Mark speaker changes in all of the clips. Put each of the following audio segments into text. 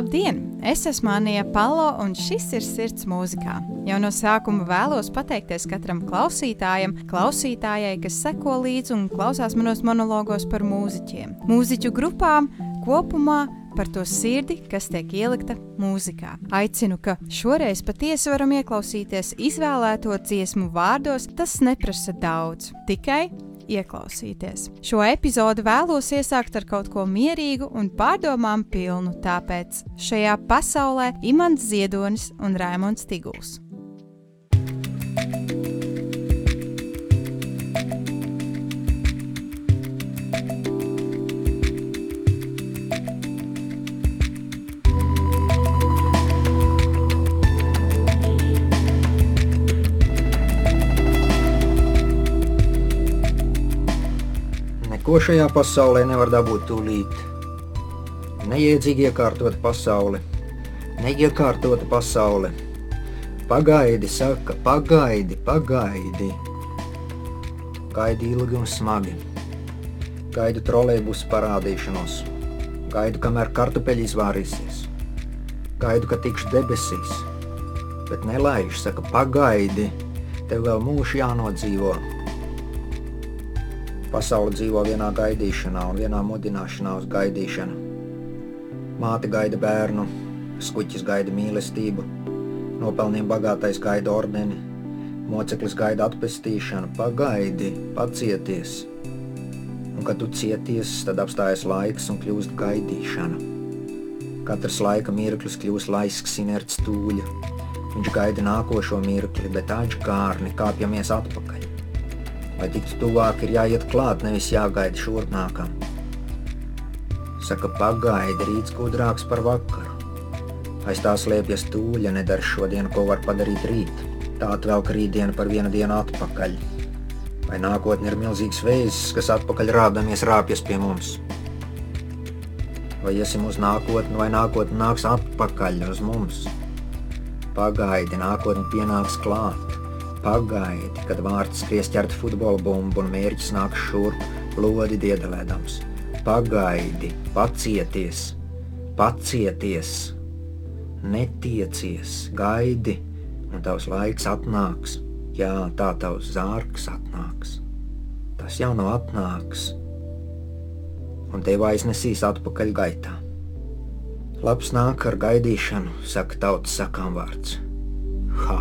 Speaker 1: Labdien! Es esmu Anija Palo, un šis ir Sirds mūzikā. Jau no sākuma vēlos pateikties katram klausītājam, klausītājai, kas seko līdzi un klausās manos monologos par mūziķiem, mūziķu grupām kopumā. Par to sirdi, kas tiek ielikta mūzikā. Aicinu, ka šoreiz patiesi varam ieklausīties izvēlēto dziesmu vārdos. Tas neprasa daudz, tikai ieklausīties. Šo epizodu vēlos iesākt ar kaut ko mierīgu un pārdomām pilnu, tāpēc šajā pasaulē Imants Ziedonis un Raimons Tiguls.
Speaker 2: Ko šajā pasaulē nevar dabūt tūlīt? Neiedzīgi iekārtot pasauli, neiekārtota pasaule. Pagaidi, saka, pagaidi, pagaidi. Gaidi ilgi un smagi. Gaidu trolēļus parādīšanos, gaidu, kamēr kartupeļi izvārīsies, gaidu, ka tikšu debesīs, bet nelaiž, saka, pagaidi, tev vēl mūžs jānodzīvo. Pasaule dzīvo vienā gaidīšanā un vienā mudināšanā uz gaidīšanu. Māte gaida bērnu, skuķis gaida mīlestību, nopelniem bagātais gaida ordeni, moceklis gaida atpestīšanu, pagaidi, pacieties. Un, kad tu cieties, tad apstājas laiks un kļūst gaidīšana. Katrs laika mirklis kļūst laisks inerts tūļa. Viņš gaida nākošo mirkli, bet atžkārni kāpjamies atpakaļ. Lai tiktu tuvāk, ir jāiet klāt, nevis jāgaida šurnākam. Saka, pagaidi, rīts gudrāks par vakaru. Aiz tā slēpjas tūļa, nedara šodien, ko var padarīt rīt. Tā atvelk rītdienu par vienu dienu atpakaļ. Vai nākotne ir milzīgs vējs, kas atpakaļ rādamies rāpjas pie mums? Vai iesim uz nākotni, vai nākotne nāks atpakaļ uz mums? Pagaidi, nākotne pienāks klāt. Pagaidi, kad vārds skries ķert futbola bumbu un mērķis nāk šurp, lodi diedelēdams. Pagaidi, pacieties, pacieties, netiecies, gaidi, un tavs laiks atnāks. Jā, tā tavs zārks atnāks. Tas jau nav atnāks, un tev aiznesīs atpakaļ gaitā. Labs nāk ar gaidīšanu, saka tautas sakām vārds. Ha!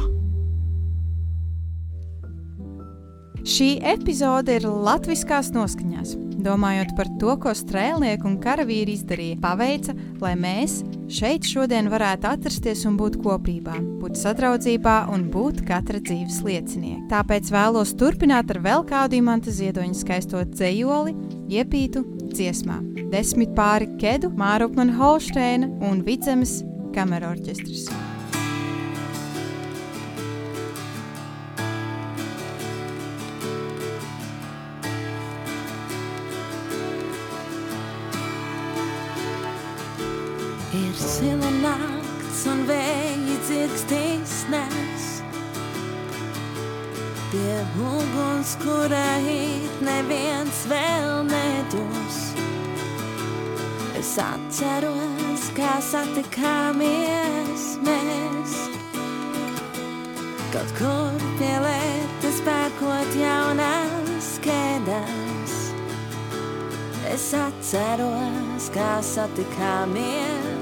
Speaker 1: Šī epizode ir latviskās noskaņās. Domājot par to, ko strēlnieki un karavīri izdarīja, paveica, lai mēs šeit šodien varētu atrasties un būt kopībā, būt sadraudzībā un būt katra dzīves liecinieki. Tāpēc vēlos turpināt ar vēl kādu imanta ziedoņa skaisto dzējoli, iepītu dziesmā. Desmit pāri Kedu, Mārupmana Holšteina un Vidzemes kamerorķestris.
Speaker 3: Ir sila nakts un vēji dzirkstīs nes. Pie uguns, kura it neviens vēl nedus. Es atceros, kā satikāmies mēs. Kaut kur pie lietas pērkot jaunas kēdas. Es atceros, kā satikāmies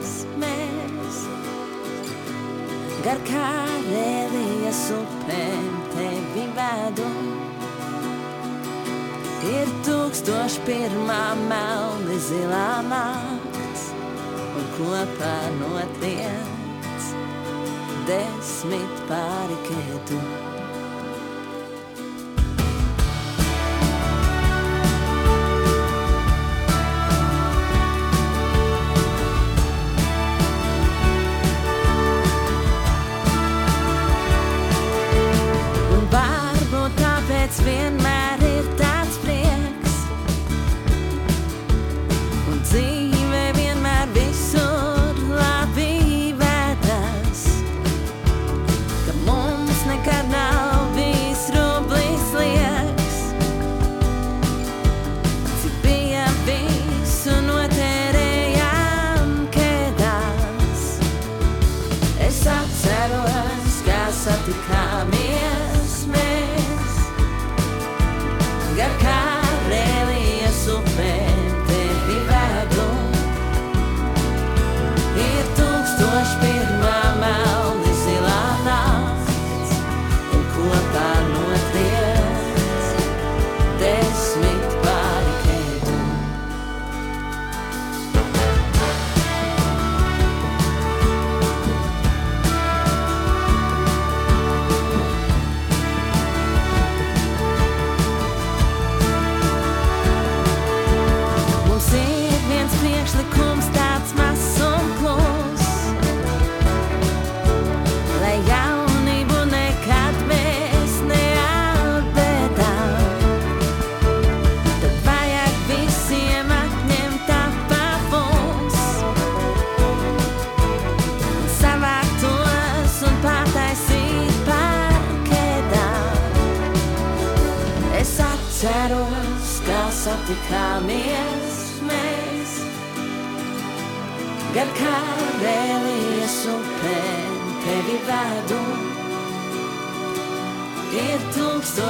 Speaker 3: cercare di asopente vivado. Ir tūkstoš pirmā melna zilā nakts, un kopā notiek desmit pāri kētumu.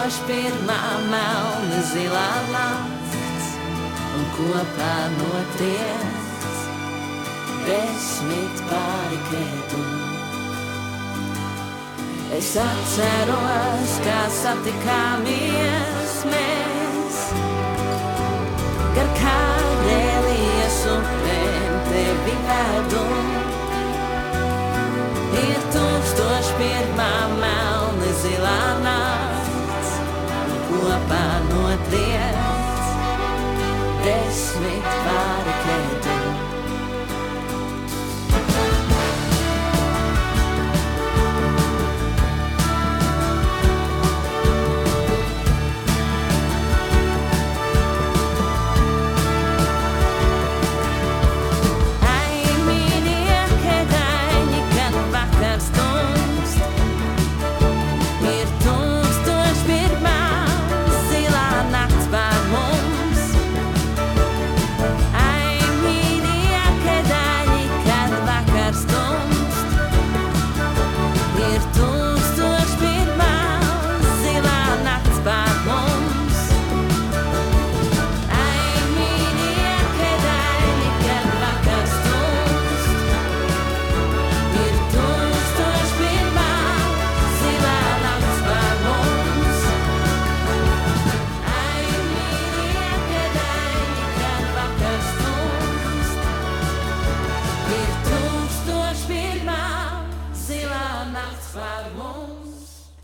Speaker 3: Voz pirmā melna zilā nakts un kopā noties desmit pāri kredu. Es atceros, kā satikāmies mēs gar kārēlijas upēm tevi vedu. Ir tūkstoši pirmā melna zilā nakts kopā notiek desmit pāri ķēdi.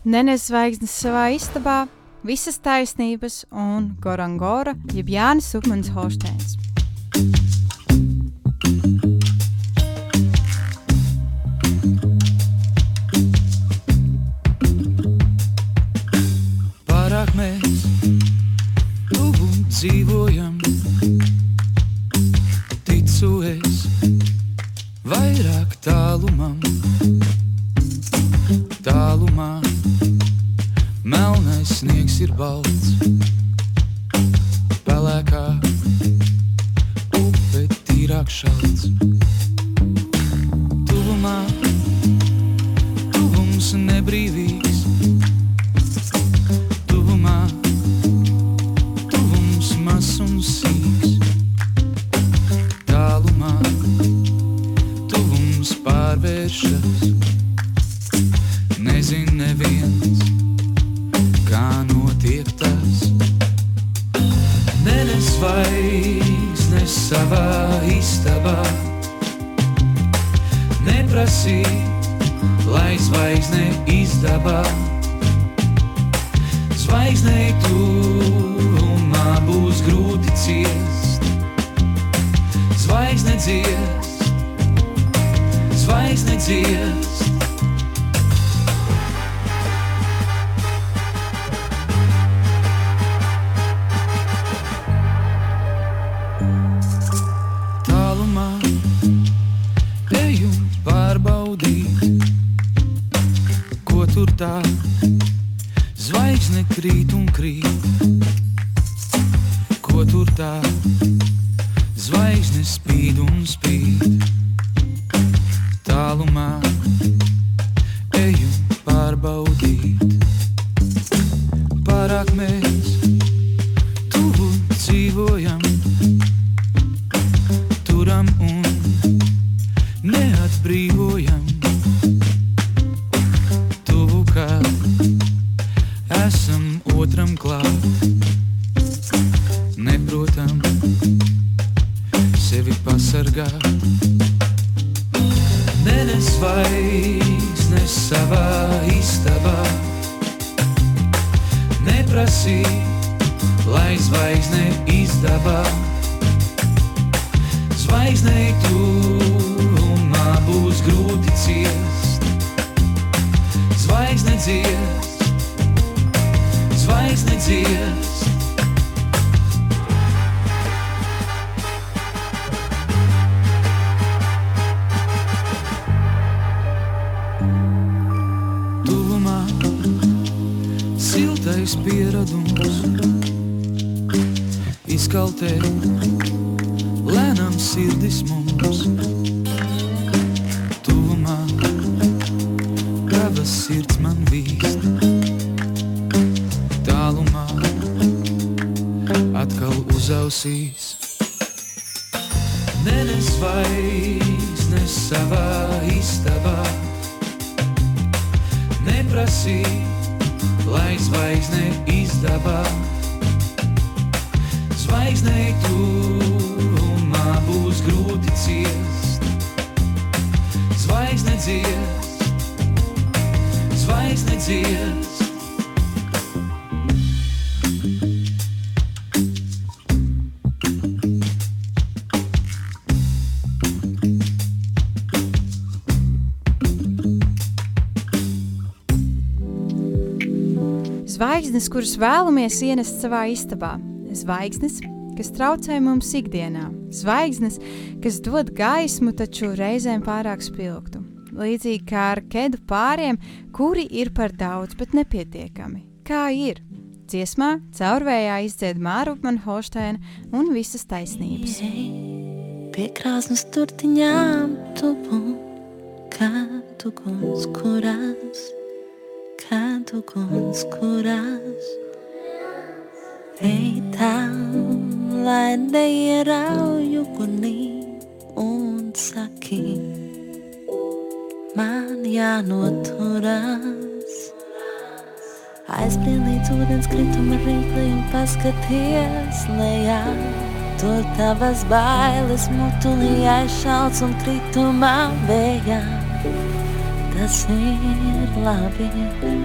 Speaker 4: Nenes zvaigznes savā istabā, visas taisnības un Gorangora jeb Jānis Upmans Holsteins. Siltais pieradums izkaltē lēnām sirdis mums. Tuvumā tavas sirds man vīst. Tālumā atkal uzausīs. Nenes vaiznes savā istabā. Neprasī, lai zvaigzne izdabā. Zvaigznei tūmā būs grūti ciest. Zvaigzne dzies, zvaigzne dzies.
Speaker 1: Zvaigznes, kuras vēlamies ienest savā istabā, zvaigznes, kas traucē mums ikdienā, zvaigznes, kas dod gaismu, taču reizēm pārāk spilgtu. Līdzīgi kā ar kedu pāriem, kuri ir par daudz, bet nepietiekami. Kā ir? Dziesmā caurvējā izdzied Māra Upmanholsteina un visas taisnības.
Speaker 3: Pie krāsnes turtiņām tuvu, kādu guns kurās, kurās. Ej tā, lai neierauju gunī un saki, man jānoturās. Aizbrien līdz ūdens krituma rīkli un paskaties lejā. Tur tavas bailes mutulī aizšalts un kritumā vējā. Tas ir labi,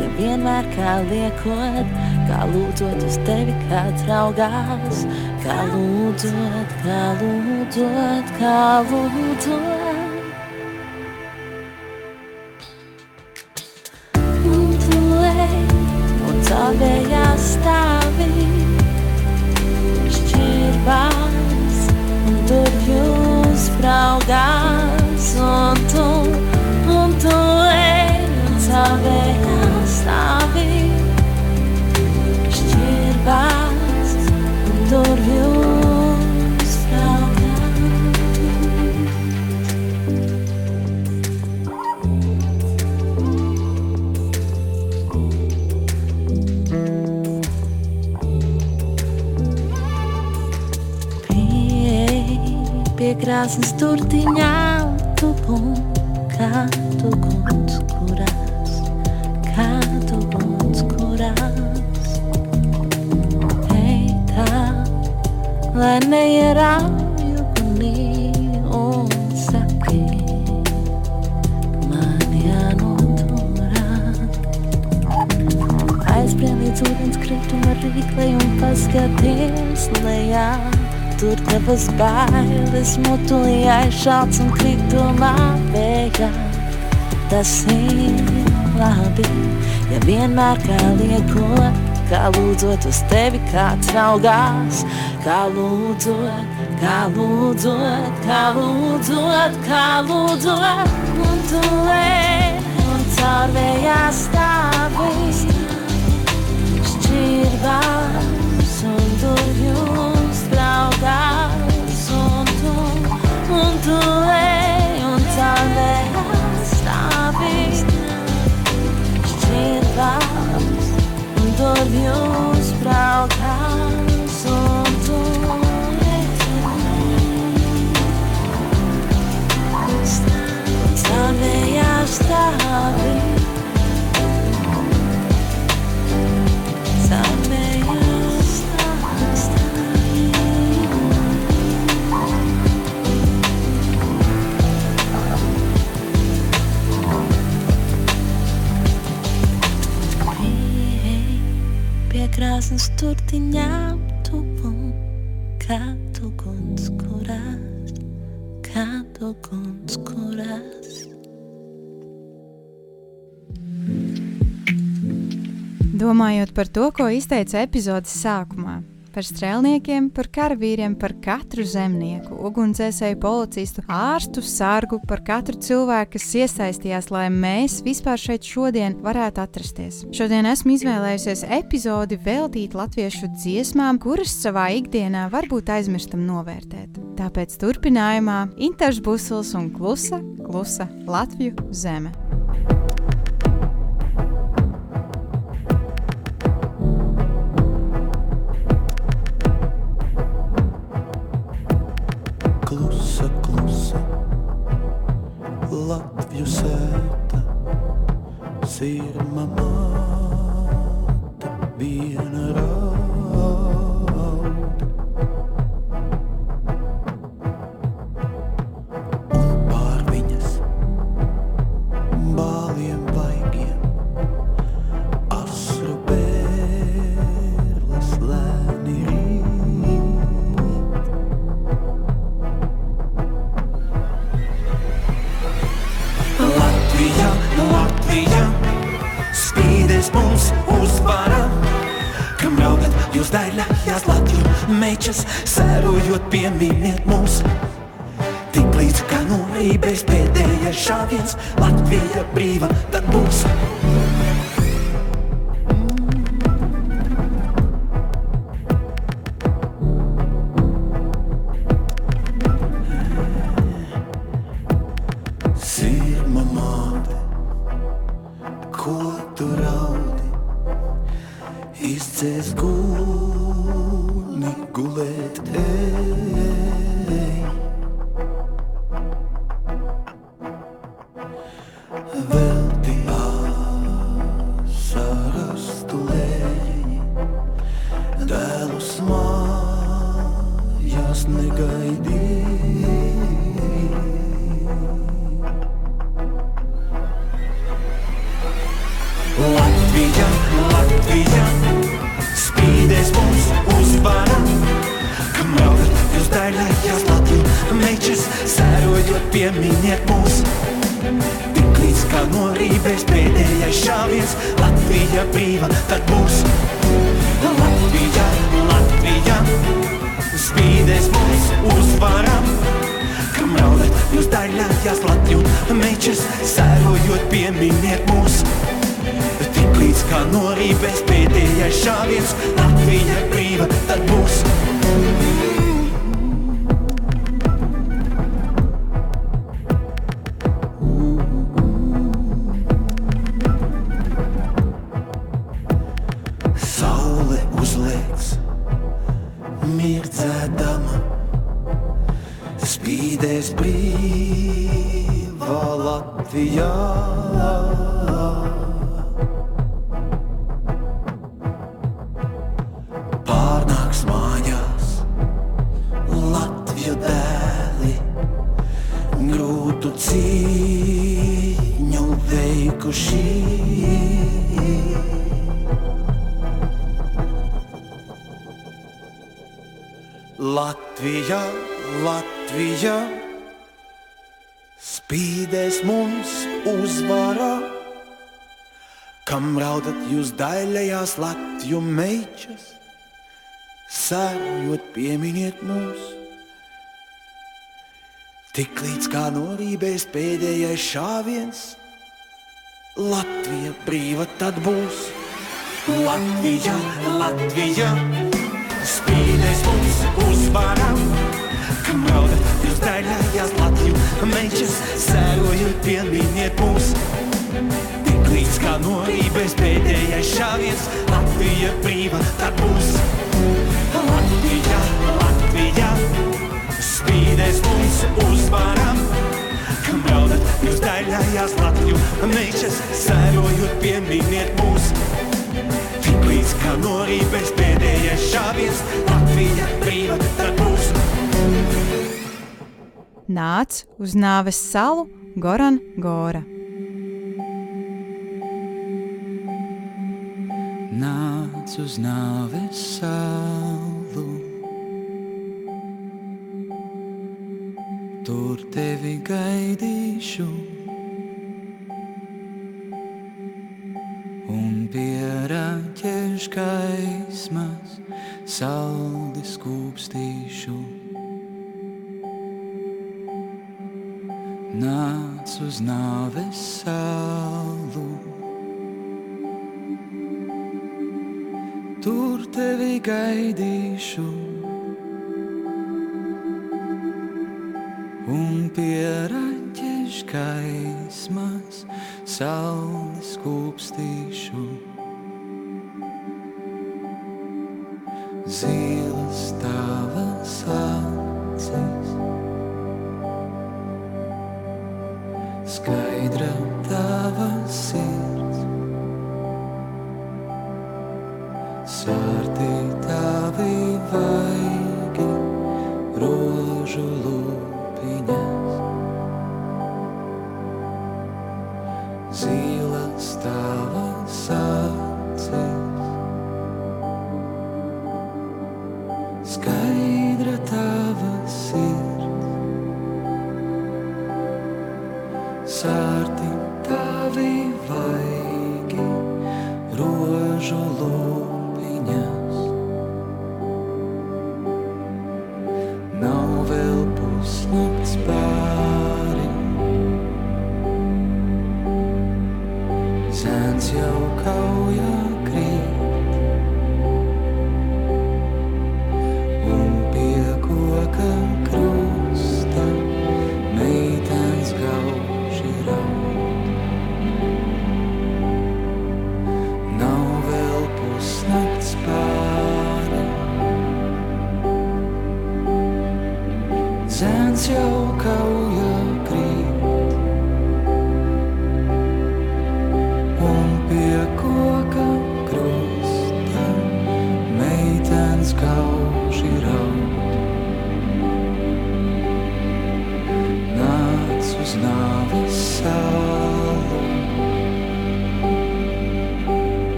Speaker 3: ja vienmēr kā liekot, kā lūdzot uz tevi kāds raugās, kā lūdzot, kā lūdzot, kā lūdzot. Tavējā stāvī, šķirbās, un tur jūs spraugās, un tavējā stāvī, šķirbās, un tur lai neierauju, kunī un saki, man jānoturāk. Aizbrien līdz ūdens krituma rīklei un paskaties lejā, tur tavas bailes mutulījā šāds un kritumā vējā. Tas ir labi, ja vienmēr kā liekot kā lūdzot uz tevi kāds raugās, kā lūdzot, kā lūdzot, kā lūdzot, kā lūdzot, un tu ej, un caur vējā stāvi, šķirbās, un durvjums braukās, un tu, un tu ej, un caur vējā stāvi, un durvjums braukās, un tu Stāvējā pie krāsnes turtiņām tuvu, kā tu guns kurās, kā tu guns kurās.
Speaker 1: Domājot par to, ko izteica epizodes sākumā, par strēlniekiem, par karavīriem, par katru zemnieku, ugunsdzēsēju, policistu, ārstu, sargu, par katru cilvēku, kas iesaistījās, lai mēs vispār šeit šodien varētu atrasties. Šodien esmu izvēlējusies epizodi veltīt latviešu dziesmām, kuras savā ikdienā varbūt aizmirstam novērtēt. Tāpēc turpinājumā Inters Busls un Klusa, Klusa Latviju zeme.
Speaker 5: Sirma māte, Mečas, sērojot pieminiet mums. Tik līdz kā no rībēs pēdējais šāviens, Latvija brīva pieminiet mūs. Tik līdz kā no rībēs pēdējais šāviens, Latvija brīva tad būs. Latvija, Latvija, spīdēs mums uzvara. Kam raudat jūs daļājās Latviju mečas, sērojot pieminiet mūs. Tik līdz kā norībēs pēdējais šāviens, Latvija brīva tad būs. Saule
Speaker 4: daļējās Latviju meičas, sērojot pieminiet mūs. Tik līdz kā norībēs pēdējais šāviens, Latvija brīva tad būs. Latvija, Latvija, spīdēs mums uzvaram. Kam raudat jūs daļājās Latviju meičas, sērojot pieminiet mūs. Līdz kā norībēs pēdējais šāviens, Latvija brīva tad būs. Latvija, Latvija, spīdēs mums uzvaram. Kam raudat jūs daļājās Latviju meičas, sērojot pieminiet mūs. Tik līdz kā norībēs pēdējais šāviens, Latvija brīva tad būs.
Speaker 1: Nāc uz nāves salu Goran Gora.
Speaker 4: Nāc uz nāves salu. Tur tevi gaidīšu.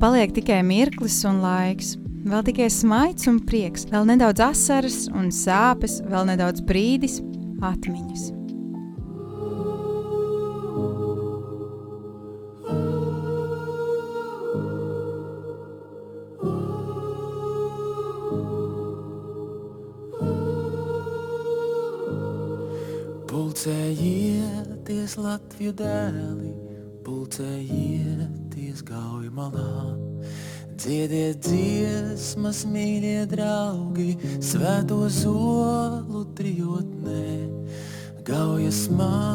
Speaker 1: Paliek tikai mirklis un laiks. Vēl tikai smaids un prieks, vēl nedaudz asaras un sāpes, vēl nedaudz brīdis, atmiņas.
Speaker 4: Pulcējiet
Speaker 3: Pulcējieties Latviju dēli, dziesmas, mīļie draugi, svēto zolu trijotnē. Gaujas malā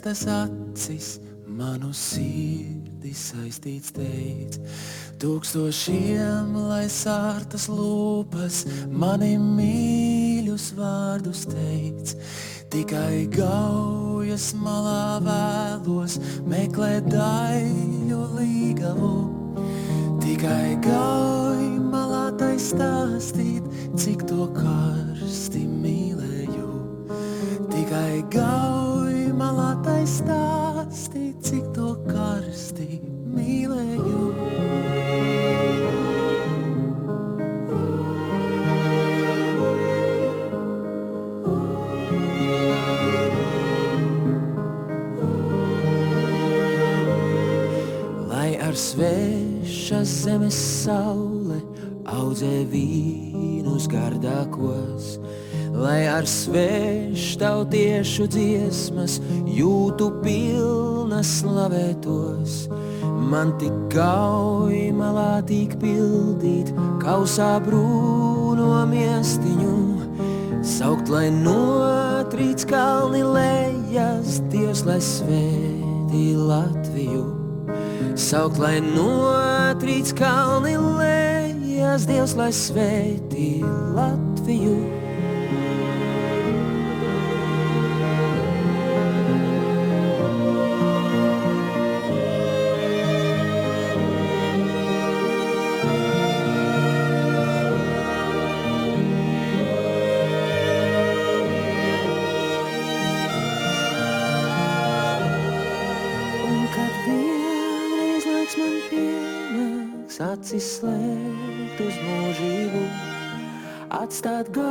Speaker 3: skaistas acis, manu sirdi saistīts teic. Tūkstošiem, lai sārtas lūpas, mani mīļus vārdus teic. Tikai gaujas malā vēlos meklēt daļu līgavu. Tikai gauj malā tai stāstīt, cik to karsti mīlēju. Tikai gauj stāstīt, cik to karsti mīlēju. Lai ar svešas zemes saule audzē vīnus gardākos, lai ar sveštautiešu dziesmas jūtu pilnas slavētos. Man tik gauj malā tik pildīt, kausā brūno miestiņu, saukt, lai notrīc kalni lejas, Dievs, lai svētī Latviju. Saukt, lai notrīc kalni lejas, Dievs, lai svētī Latviju. start going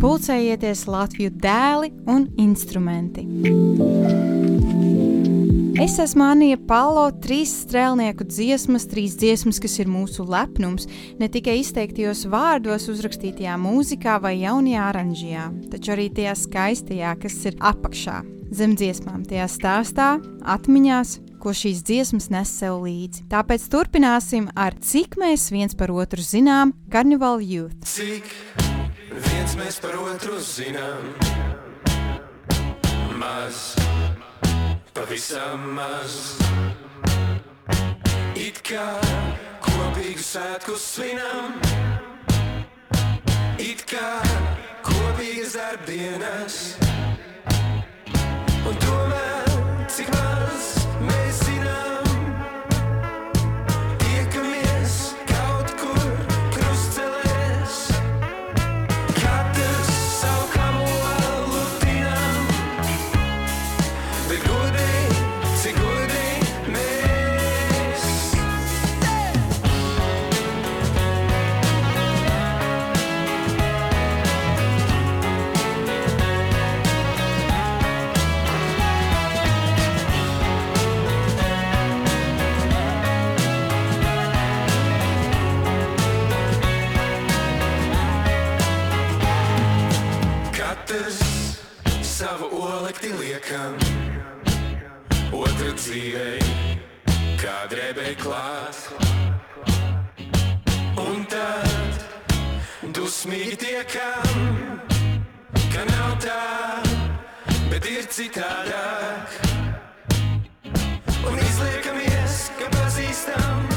Speaker 1: Pulcējieties Latviju dēli un instrumenti. Es esmu Anija Palo, trīs strēlnieku dziesmas, trīs dziesmas, kas ir mūsu lepnums, ne tikai izteiktajos vārdos, uzrakstītajā mūzikā vai jaunajā oranžijā, taču arī tajā skaistajā, kas ir apakšā, zem dziesmām, tajā stāstā, atmiņās, ko šīs dziesmas nes sev līdzi. Tāpēc turpināsim ar cik mēs viens par otru zinām Carnival Youth.
Speaker 6: Cik viens mēs par otru zinām, maz, pavisam maz. It kā kopīgu svētku svinam, it kā kopīgas darbdienas. Un tomēr, cik maz skan, otra dzīvei, kā drēbēji klāt. Un tad dusmīgi tiekam, ka nav tā, bet ir citādāk. Un izliekamies, ka pazīstam.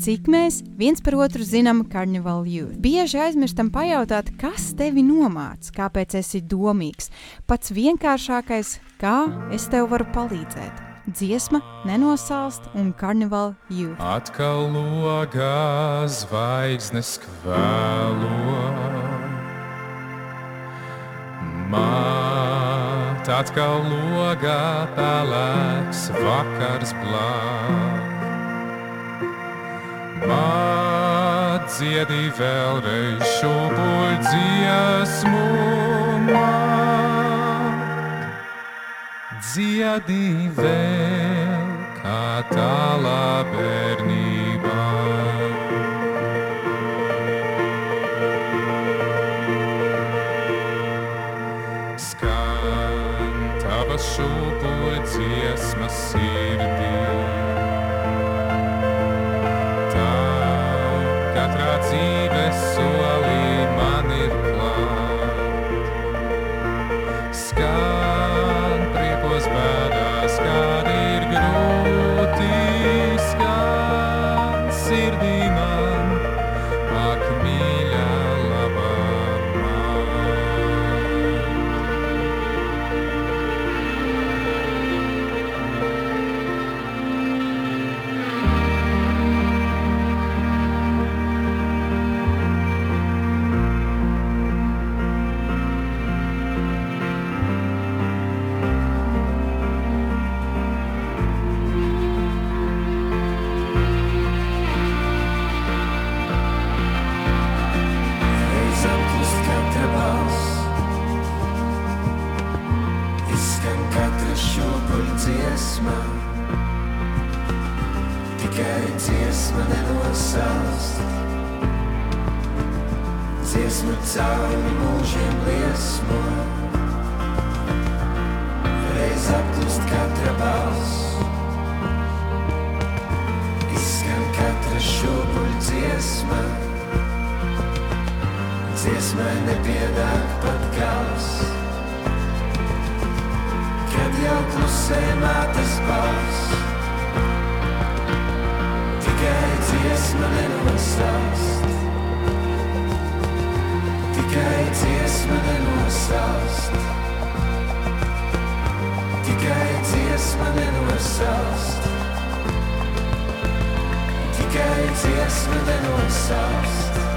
Speaker 6: Cik mēs
Speaker 1: viens par otru zinām karnevālu jūtu? Bieži aizmirstam pajautāt, kas tevi nomāca, kāpēc esi domīgs. Pats vienkāršākais, kā es tev varu palīdzēt. Dziesma nenosālst un karnevāla jūta.
Speaker 7: Atkal logā zvaigznes kvēlo. Māt, atkal logā pelēks vakars blāk. Māt, dziedi vēlreiz šo dziesmu. Māt, dziedi vēl kā tālā bērnībā. Skan tavas šūpuļu dziesmas sirdī.
Speaker 6: Nepiedāk pat gals, kad jau klusē mātes balss. Tikai dziesma nenosāst, tikai dziesma nenosāst, tikai dziesma nenosāst, tikai dziesma nenosāst.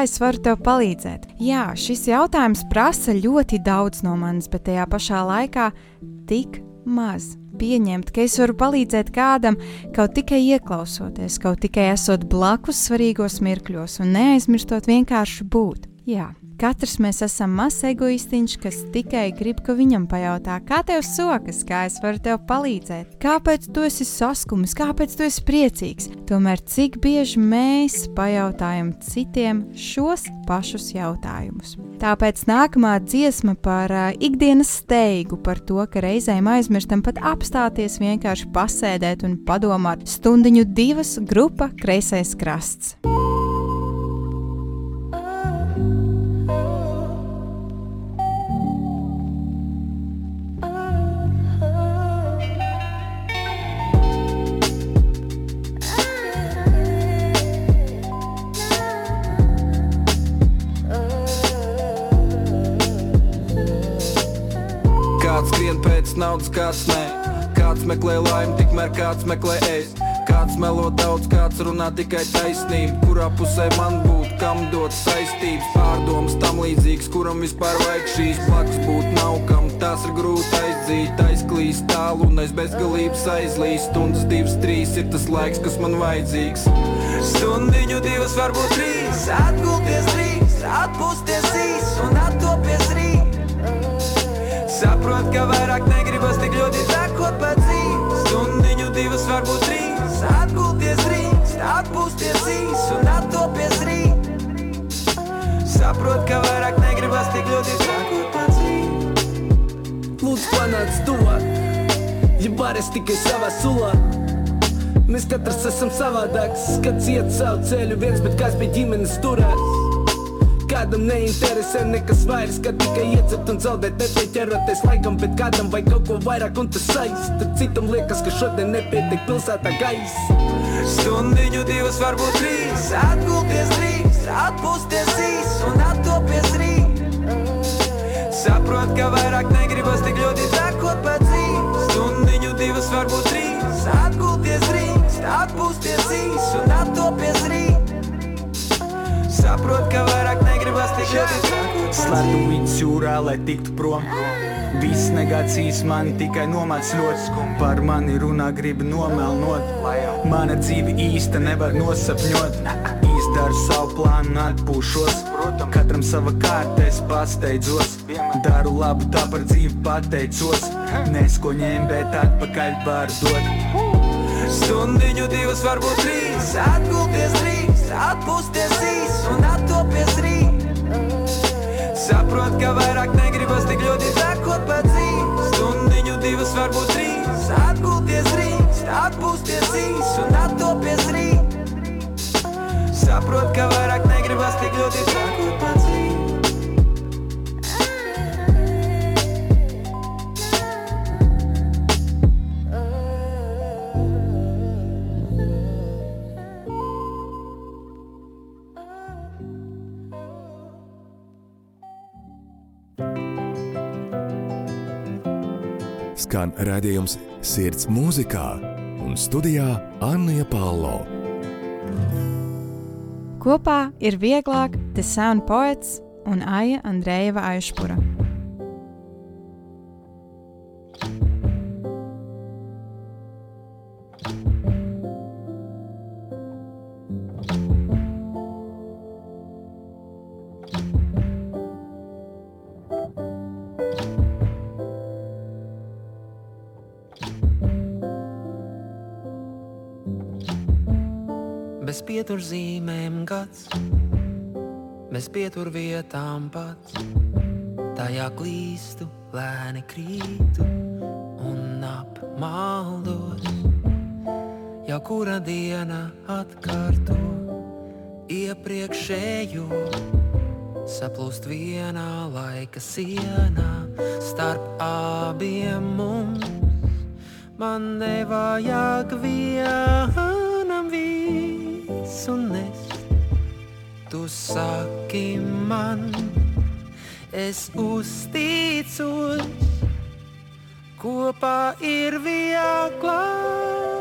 Speaker 1: Kā es varu tev palīdzēt? Jā, šis jautājums prasa ļoti daudz no manis, bet tajā pašā laikā tik maz. Pieņemt, ka es varu palīdzēt kādam, kaut tikai ieklausoties, kaut tikai esot blakus svarīgos mirkļos un neaizmirstot vienkārši būt. Jā, katrs mēs esam mazs egoistiņš, kas tikai grib, ka viņam pajautā, kā tev sokas, kā es varu tev palīdzēt, kāpēc tu esi saskumis, kāpēc tu esi priecīgs. Tomēr cik bieži mēs pajautājam citiem šos pašus jautājumus. Tāpēc nākamā dziesma par uh, ikdienas steigu, par to, ka reizēm aizmirstam pat apstāties, vienkārši pasēdēt un padomāt stundiņu divas grupa kreisais krasts.
Speaker 8: Kāds skrien pēc naudas, kāds nē. Kāds meklē laimi, tikmēr kāds meklē ēst. Kāds melo daudz, kāds runā tikai taisnību. Kurā pusē man būt, kam dot saistības, pārdomas tam līdzīgas, kuram vispār vajag šīs blakus būt nav kam. Tās ir grūti aizdzīt, aizklīst tālu un aiz bezgalības aizlīst. Stundas divas, trīs ir tas laiks, kas man vajadzīgs.
Speaker 9: Stundiņu divas, varbūt trīs, atgulties drīz, atpūsties īs un attopies rīt. Saprot, ka vairāk negribas tik ļoti tekot pa dzīvi. Stundiņu divas, varbūt trīs, atgulties drīz, atpūsties īs un attopies rīt. Saprot, ka vairāk negribas tik ļoti tekot pa dzīvi.
Speaker 10: Lūdzu, panāc to, ja varas tikai savā sulā. Mēs katrs esam savādāks, skats iet savu ceļu, viens, bet kas pie ģimenes turās. Kādam neinteresē nekas vairs, kad tikai iedzert un zaudēt, nepieķeroties laikam, bet kādam vajag kaut ko vairāk un tas saist. Tad citam liekas, ka šodien nepietiek pilsētā gaisa.
Speaker 9: Stundiņu divas, varbūt trīs, atgulties drīz, atpūsties īs un attopies rīt. Saprot, ka vairāk negribas tik ļoti tekot pa dzīvi. Stundiņu divas, varbūt trīs, atgulties drīz, atpūsties īs un attopies rīt. Saprot, ka vairāk negribas tik ļoti tekot pa
Speaker 11: Slēdzu
Speaker 9: dzīvi.
Speaker 11: viņus jūrā, lai tiktu prom. Viss negācīs mani tikai nomāc ļoti. Par mani runā, grib nomelnot. Mana dzīve īsta nevar nosapņot. Izdaru savu plānu, atpūšos. Katram sava kārta, es pasteidzos. Daru labu, tā par dzīvi pateicos. Nesko ņēmu, bet atpakaļ var dot.
Speaker 9: Stundiņu divas, varbūt trīs, atgulties drīz, atpūsties īs un attopies rīt. Saprot, ka vairāk negribas tik ļoti tekot pa dzīvi. Stundiņu divas, varbūt trīs, atgulties drīz, atpūsties īs un attopies rīt. Saprot, ka vairāk negribas tik ļoti tekot pa dzīvi.
Speaker 12: Skan redzējums Sirds mūzikā un studijā Anna Palo.
Speaker 1: Kopā ir vieglāk The Sound Poets un Aija Andrejeva Aišpura.
Speaker 3: Bez pieturzīmēm gads, bez pieturvietām pats. Tajā klīstu, lēni krītu, un apmaldos. Jau kura diena atkārto iepriekšējo, saplūst vienā laika sienā starp abiem mums. Man nevajag vienam visu nest. Tu saki man, es uzticos, kopā ir vieglāk.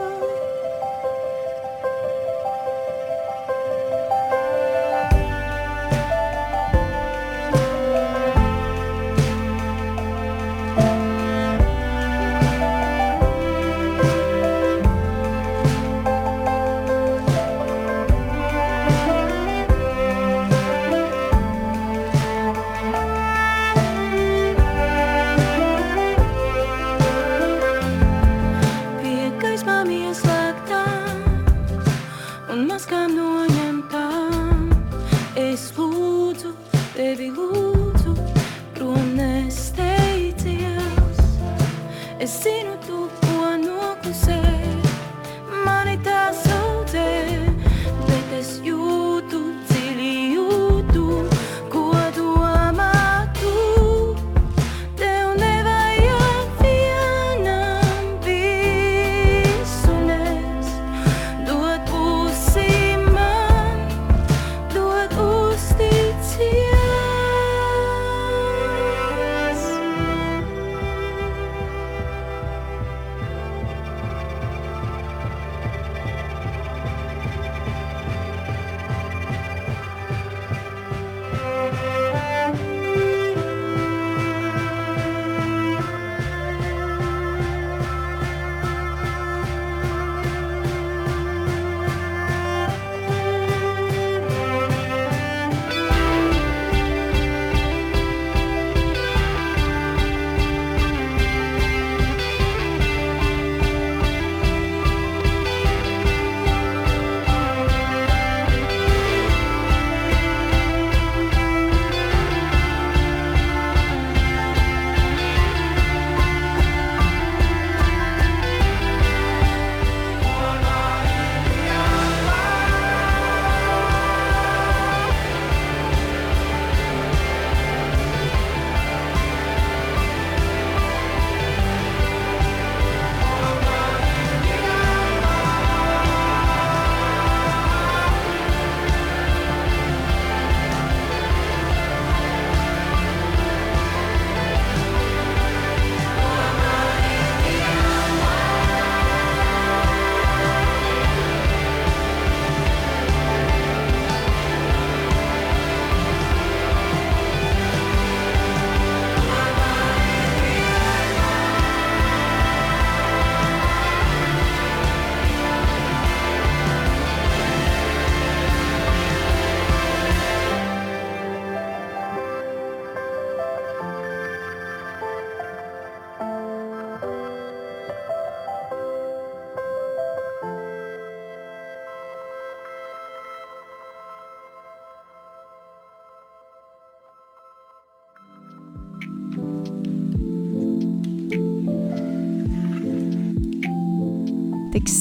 Speaker 13: Es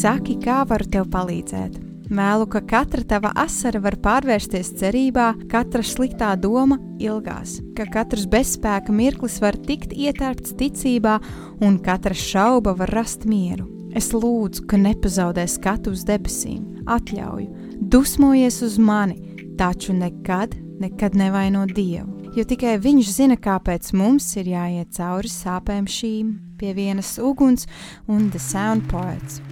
Speaker 1: saki, kā varu tev palīdzēt. Mēlu, ka katra tava asara var pārvērsties cerībā, katra sliktā doma ilgās, ka katrs bezspēka mirklis var tikt ietērpts ticībā, un katra šauba var rast mieru. Es lūdzu, ka nepazaudē skatu uz debesīm, atļauju, dusmojies uz mani, taču nekad, nekad nevaino Dievu. Jo tikai Viņš zina, kāpēc mums ir jāiet cauri sāpēm šīm, pie vienas uguns un The Sound Poets.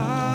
Speaker 3: high.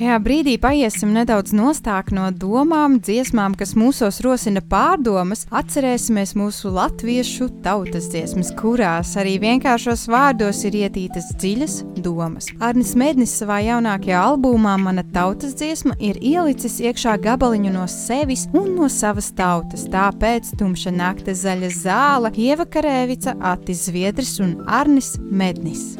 Speaker 1: Šajā brīdī paiesim nedaudz nostāk no domām, dziesmām, kas mūsos rosina pārdomas. Atcerēsimies mūsu latviešu tautas dziesmas, kurās arī vienkāršos vārdos ir ietītas dziļas domas. Arnis Mednis savā jaunākajā albumā Mana tautas dziesma ir ielicis iekšā gabaliņu no sevis un no savas tautas. Tāpēc tumša nakta zaļa zāle, Ieva Karēvica, Atis Zviedris un Arnis Mednis.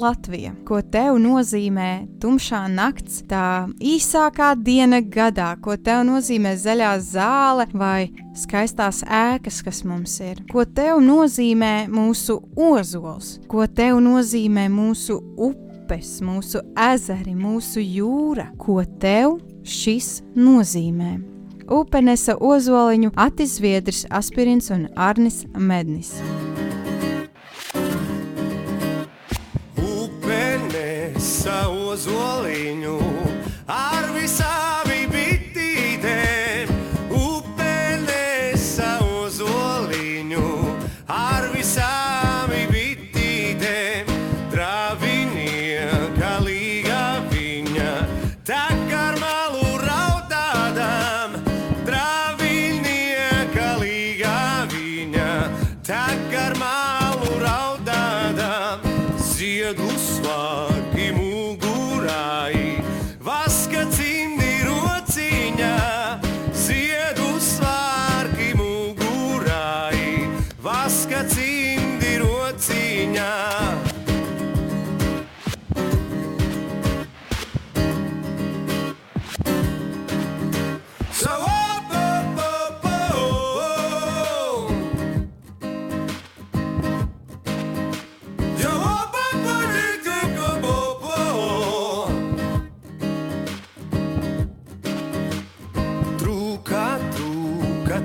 Speaker 1: Latvija? Ko tev nozīmē tumšā nakts, tā īsākā diena gadā? Ko tev nozīmē zaļā zāle vai skaistās ēkas, kas mums ir? Ko tev nozīmē mūsu ozols? Ko tev nozīmē mūsu upes, mūsu ezeri, mūsu jūra? Ko tev šis nozīmē? Upe nesa ozoliņu, atizviedris, aspirins un arnis mednis.
Speaker 14: Nesa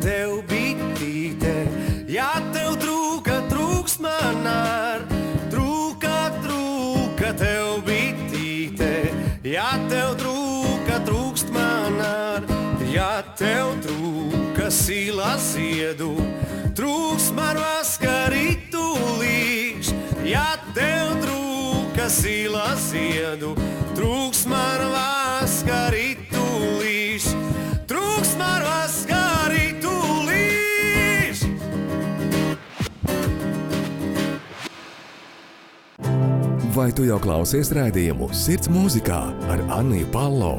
Speaker 14: tev bitīte, ja tev trūka, trūks man ar. Trūka, trūka tev bitīte, ja tev trūka, trūkst man ar. Ja tev trūka sila ziedu, trūks man vaskarītulīš. Ja tev trūka sila ziedu, trūks man vaskarītulīš.
Speaker 12: Vai tu jau klausies rādījumu Sirds mūzikā ar Anniju Palo?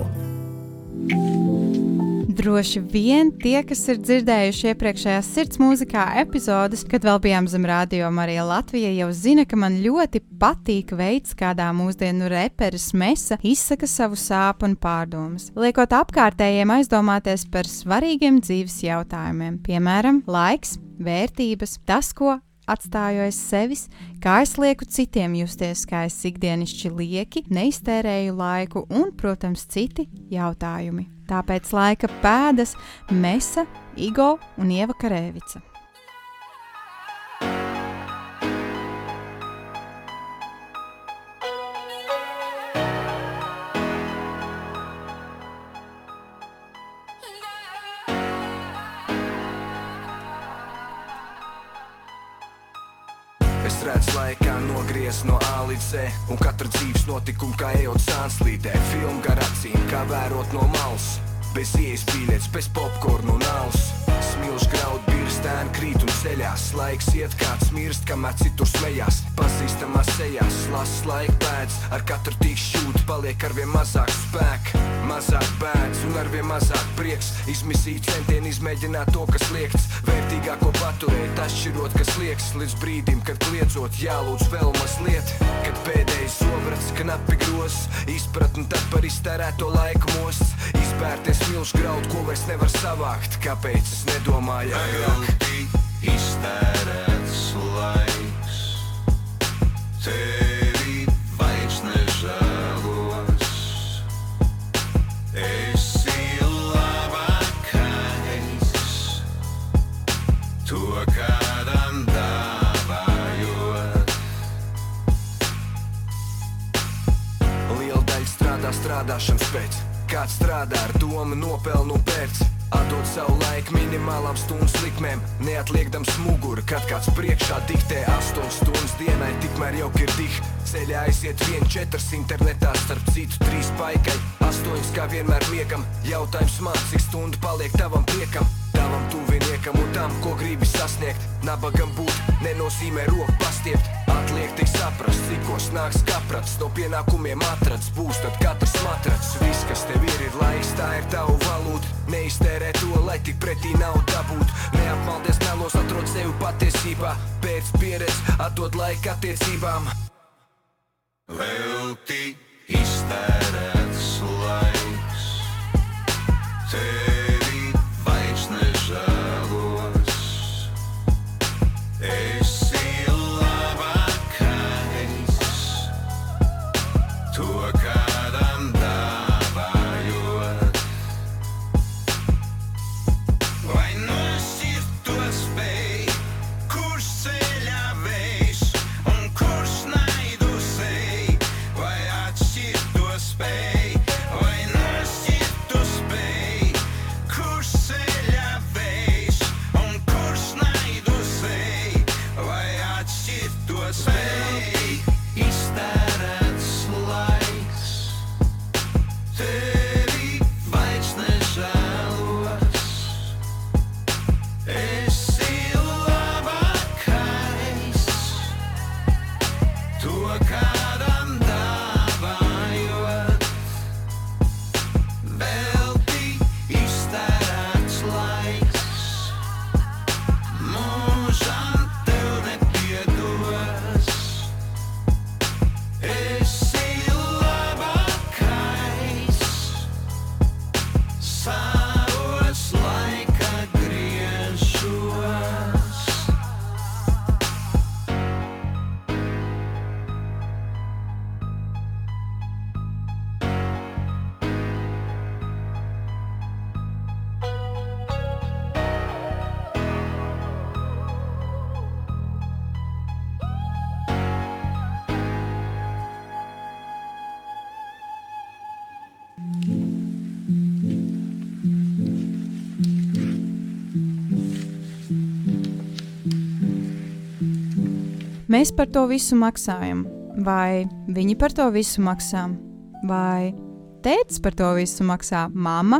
Speaker 1: Droši vien tie, kas ir dzirdējuši iepriekšējās sirds mūzikā epizodes, kad vēl bijām zem radio Marija Latvija, jau zina, ka man ļoti patīk veids, kādā mūsdienu reperis Mesa izsaka savu sāpju un pārdomas, liekot apkārtējiem aizdomāties par svarīgiem dzīves jautājumiem, piemēram, laiks, vērtības, tas, ko atstāju aiz sevis, kā es lieku citiem justies, kā es ikdienišķi lieki, neiztērēju laiku un, protams, citi jautājumi. Tāpēc laika pēdas Mesa, Igo un Ieva
Speaker 6: nogriez no A līdz Z Un katra dzīves notikuma kā ejot sānslīdē. Filmu gar acīm, kā vērot no malas. Bez ieejas biļets, bez popkornu un alus Smilš graud, birstēni krīt un ceļās. Laiks iet kāds mirst, kamēr citur smējās. Pazīstamās sejās, las laika pēc Ar katru tīk šūt, paliek arvien mazāk spēka Mazāk bēdz un arvien mazāk prieks. Izmisīt centieni izmēģināt to, kas liekts. Vērtīgāko paturēt, atšķirot, kas liekas. Līdz brīdim, kad kliedzot jālūdz vēl mazliet. Kad pēdējais sobrats, knapi gros Izpratni tad par iztērēto laiku most. Izbērties milz graud, ko vairs nevar savākt. Kāpēc es nedomāju agrāk?
Speaker 15: Iztērēts laiks, tevi
Speaker 6: internetā starp citu 3 paikai 8 kā vienmēr miegam. Jautājums man,
Speaker 1: Mēs par to visu maksājam, vai viņi par to visu maksā, vai tēvs par to visu maksā, mamma,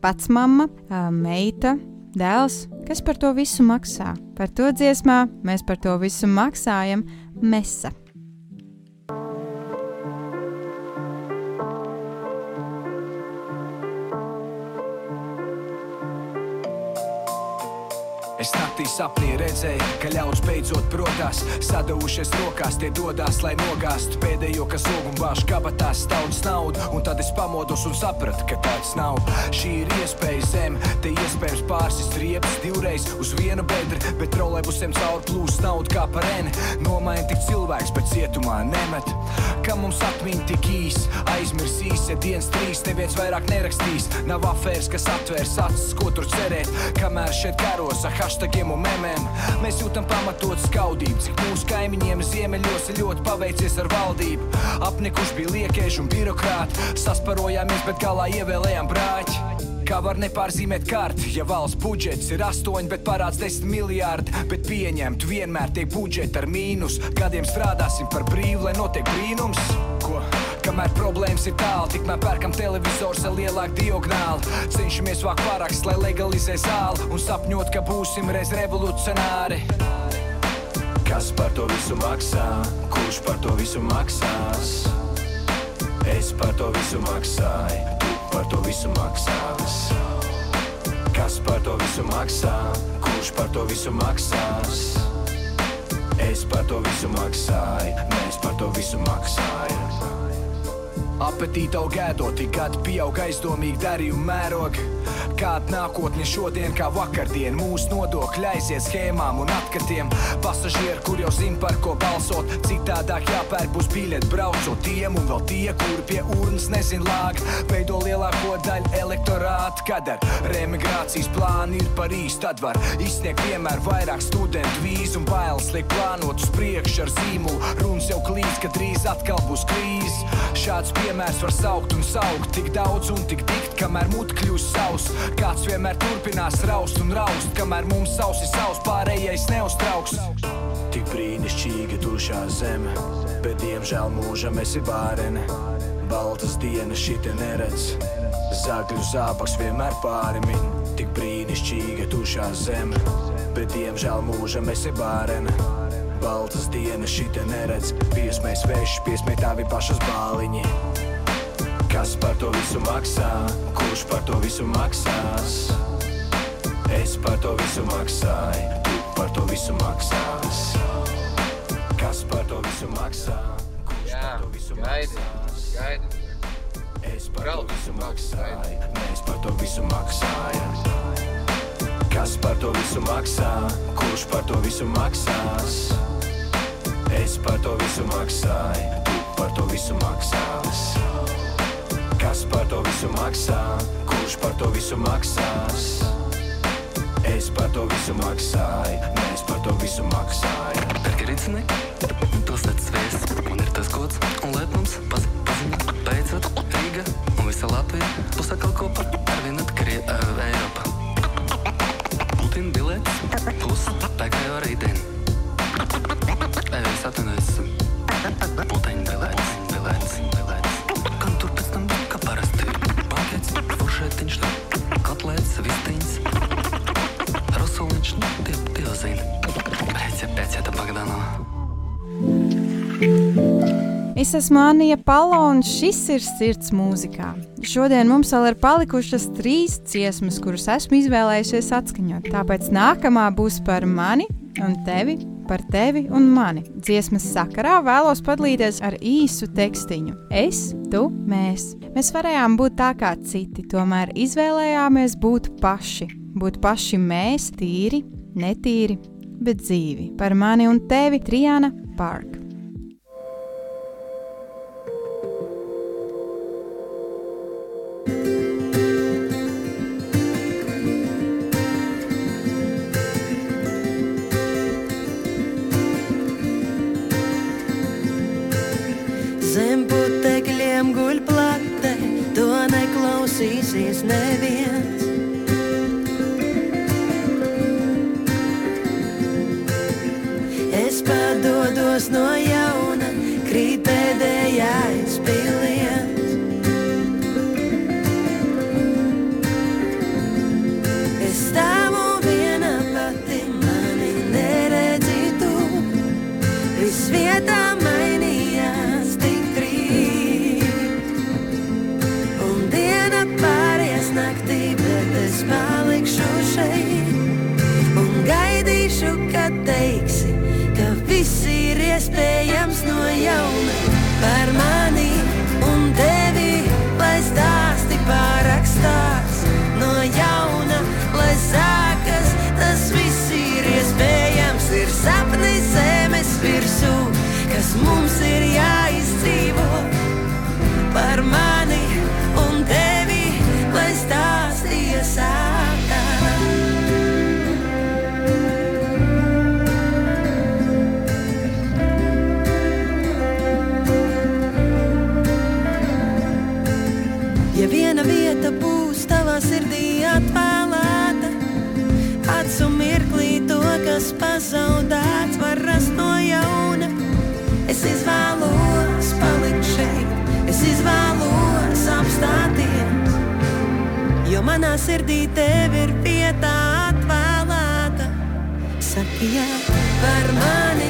Speaker 1: vecmama, ā, meita, dēls, kas par to visu maksā. Par to dziesmā mēs par to visu maksājam, mesa.
Speaker 6: Sapnī redzēju, ka ļaudis beidzot protās, sadavušies rokās, tie dodas, lai nogāztu pēdējo, kas ogum vāž kabatās staudas naudu. Un tad es pamodos un sapratu, ka tāds nav. Šī ir iespēja zem, te iespējams pārsist riepas divreiz uz vienu bedri, bet trolēbusiem caur plūst naudu kā par eni. Nomaini tik cilvēks, bet cietumā nemet. Ka mums atmiņa tik īs, aizmirsīs, ja dienas trīs neviens vairāk nerakstīs. Nav afēras, kas atvērs acis, ko tur cerēt, kamēr šeit karos ar hashtagiem un memēm. Mēs jūtam pamatot skaudību, cik mūsu kaimiņiem ziemeļos ir ļoti paveicies ar valdību. Apnikuši bija liekēži un birokrāti, sasparojāmies, bet galā ievēlējām brāķi. Kā var nepārzīmēt karti, ja valsts budžets ir 8, bet parāds 10 miljārdi, bet pieņemt vienmēr tiek budžeti ar mīnus. Gadiem strādāsim par brīvu, lai notiek brīnums. Kamēr problēmas ir tālu, tikmēr pērkam televizors ar lielāku diagonāli. Cenšamies vākt paraksts, lai legalizē zāli un sapņot, ka būsim reiz revolucionāri. Kas par to visu maksā? Kurš par to visu maksās? Es par to visu maksāju, tu par to visu maksās. Kas par to visu maksā? Kurš par to visu maksās? Es par to visu maksāju, mēs par to visu maksājam. Apetīte aug ēdot, tik gadi pieaug aizdomīgi darījumi mērogi. Kāda nākotne šodien, kā vakardien, mūsu nodokļi aizies schēmām un atkatiem. Pasažieri, kur jau zina, par ko balsot, citādāk jāpērk būs biļeti braucot tiem un vēl tie, kuri pie urnas nezin lāga. Veido lielāko daļu elektorāta, kad ar remigrācijas plānu ir par īstu, tad var izsniegt vienmēr vairāk studentu vīzu un bailes liek plānot uz priekšu ar zīmolu. Runas jau klīst, ka drīz atkal būs krīze. Šāds piemērs var saukt un saukt tik daudz un tik dikt, kamēr mut kļūs savs. Kāds vienmēr turpinās raust un raust, kamēr mums savs ir savs, pārējais neuztrauks. Tik brīnišķīga tušā zeme, bet diemžēl mūžam esi bārene. Baltas dienas šite neredz, zagļu zābaks vienmēr pāri min. Tik brīnišķīga tušā zeme, bet diemžēl mūžam esi bārene. Baltas dienas šite neredz, piesmēs vešs, piesmē tavi pašas bāliņi. Kas par to visu maksā? Kurš par to visu maksās? Es par to visu maksāju, tu par to visu maksās. Kas par to visu maksā?
Speaker 16: Jā, Jā, gaidi, gaidi.
Speaker 6: Es par to visu maksāju, mēs par to visu maksājam. Kas par to visu maksā? Kurš par to visu maksās? Es par to visu maksāju, tu par to visu maksās. Kas par to visu maksā? Kurš par to visu maksās? Es par to visu maksāju, mēs par to visu maksājam.
Speaker 17: Pergericini, pilsētas viesis, un ir tas gods un lepnums, paz, paziņa, beidzot, Rīga un visa Latvija, plus atkal kopā ar vienu atkarie uh, Eiropa. Putina bilets, plus pēkā jau rītdien. Atvainojos, puteņu bilets, bilets, foršētiņš, kotlēts, vistiņas, rosuliņš, nu, tie, tie zina. Pēc, pēc, ja Bagdanova.
Speaker 1: Es esmu Anija Palo, un šis ir sirds mūzikā. Šodien mums vēl ir palikušas trīs dziesmas, kuras esmu izvēlējusies atskaņot. Tāpēc nākamā būs par mani un tevi, par tevi un mani. Dziesmas sakarā vēlos padalīties ar īsu tekstiņu. Es, tu, mēs. Mēs varējām būt tā kā citi, tomēr izvēlējāmies būt paši. Būt paši mēs, tīri, netīri, bet dzīvi. Par mani un tevi Trijana Park.
Speaker 3: Neklausīsies neviens. Manā sirdī tev ir vieta atvēlēta. Saki jā par mani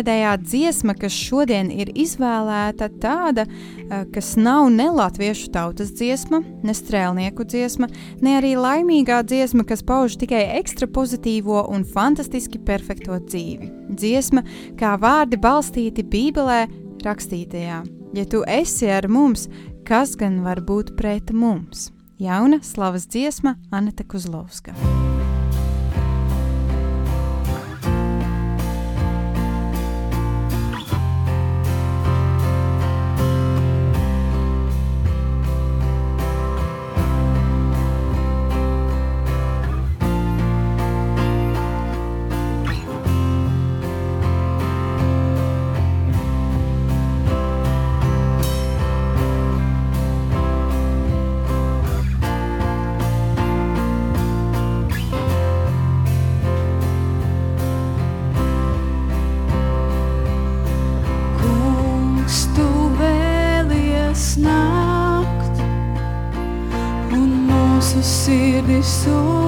Speaker 1: leģuspēdējā dziesma, kas šodien ir izvēlēta, tāda, eh, kas nav ne latviešu tautas dziesma, ne strēlnieku dziesma, ne arī laimīgā dziesma, kas pauž tikai ekstra pozitīvo un fantastiski perfekto dzīvi. Dziesma, kā vārdi balstīti Bībelē rakstītajā. Ja tu esi ar mums, kas gan var būt pret mums? Jauna slavas dziesma Anita Kuzlovska.
Speaker 3: Sirdis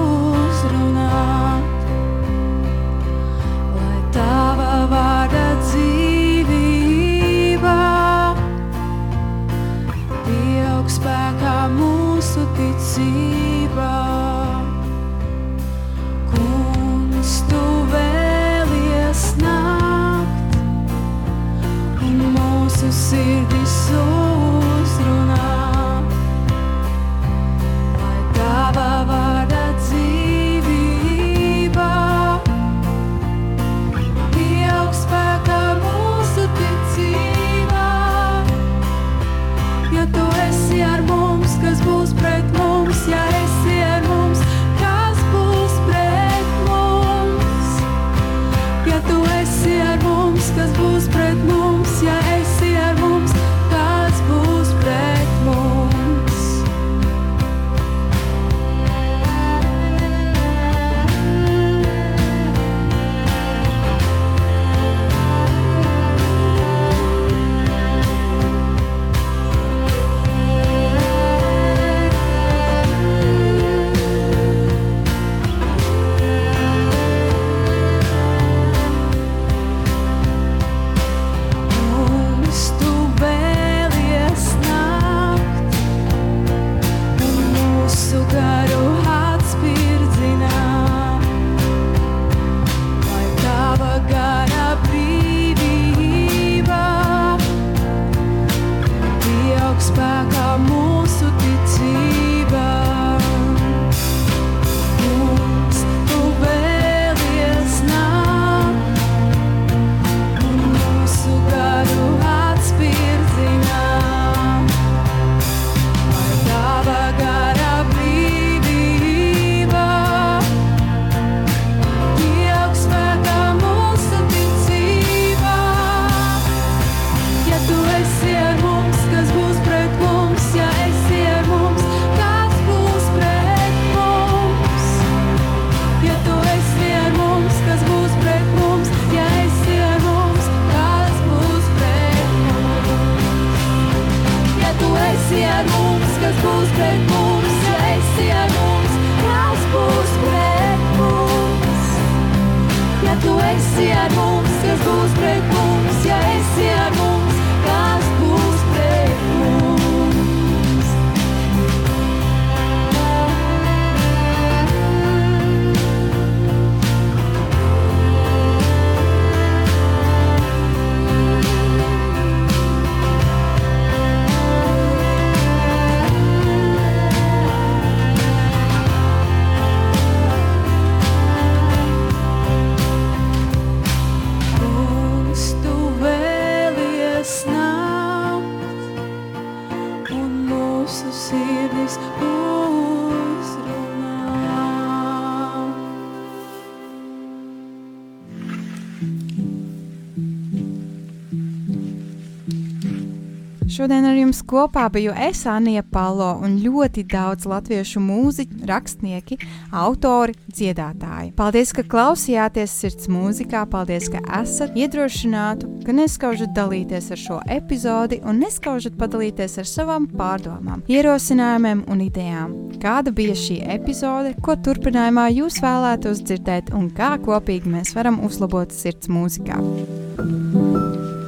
Speaker 1: kopā biju es, Anija Palo, un ļoti daudz latviešu mūziķu, rakstnieki, autori, dziedātāji. Paldies, ka klausījāties sirds mūzikā, paldies, ka esat iedrošināti, ka neskaužat dalīties ar šo epizodi un neskaužat padalīties ar savām pārdomām, ierosinājumiem un idejām. Kāda bija šī epizode, ko turpinājumā jūs vēlētos dzirdēt un kā kopīgi mēs varam uzlabot sirds mūzikā.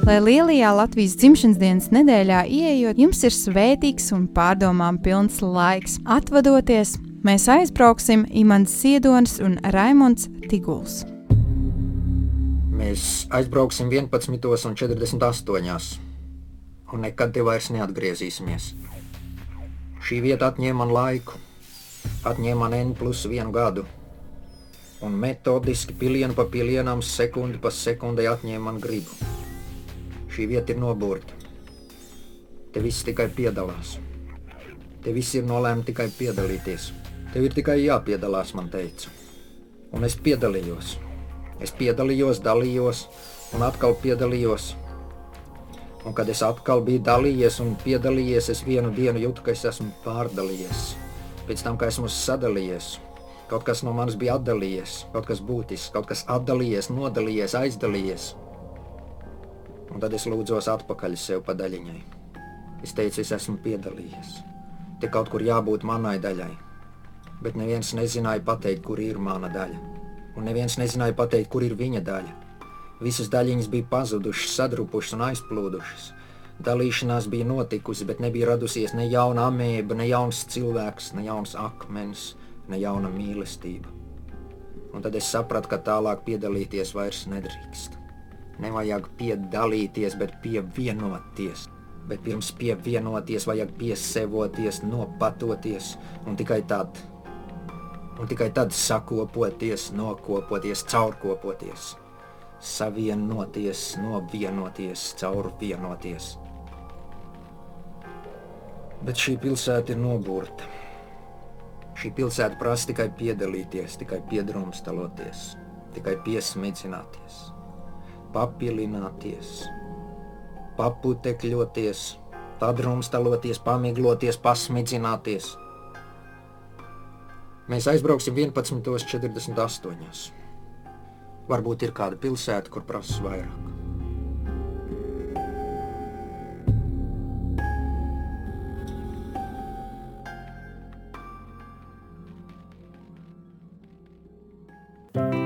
Speaker 1: Lai lielajā Latvijas dzimšanas dienas nedēļā ieejot, jums ir svētīgs un pārdomām pilns laiks. Atvadoties, mēs aizbrauksim Imants Ziedonis un Raimonds Tiguls.
Speaker 2: Mēs aizbrauksim 11.48. un nekad te vairs neatgriezīsimies. Šī vieta atņēma man laiku, atņēma man N plus vienu gadu, un metodiski pilienu pa pilienam, sekundi pa sekundei atņēma man gribu. Šī vieta ir nobūrta. Te viss tikai piedalās. Te viss ir nolēmts tikai piedalīties. Tev ir tikai jāpiedalās, man teica. Un es piedalījos. Es piedalījos, dalījos un atkal piedalījos. Un kad es atkal biju dalījies un piedalījies, es vienu dienu jūtu, ka es esmu pārdalījies. Pēc tam, kad esmu sadalījies, kaut kas no manis bija atdalījies, kaut kas būtisks, kaut kas atdalījies, nodalījies, aizdalījies. Un tad es lūdzos atpakaļ sev pa daļiņai. Es teicu, es esmu piedalījies. Te kaut kur jābūt manai daļai. Bet neviens nezināja pateikt, kur ir mana daļa. Un neviens nezināja pateikt, kur ir viņa daļa. Visas daļiņas bija pazudušas, sadrupušas un aizplūdušas. Dalīšanās bija notikusi, bet nebija radusies ne jauna amēba, ne jauns cilvēks, ne jauns akmens, ne jauna mīlestība. Un tad es sapratu, ka tālāk piedalīties vairs nedrīkst. Nevajag piedalīties, bet pievienoties. Bet pirms pievienoties, vajag piesevoties, nopatoties un tikai tad, un tikai tad sakopoties, nokopoties, caurkopoties, savienoties, novienoties, caurvienoties. Bet šī pilsēta ir nobūrta. Šī pilsēta prasa tikai piedalīties, tikai piedrumstaloties, tikai piesmicināties papilināties, paputekļoties, padrumstaloties, pamigloties, pasmidzināties. Mēs aizbrauksim 11.48. Varbūt ir kāda pilsēta, kur prasa vairāk.
Speaker 12: un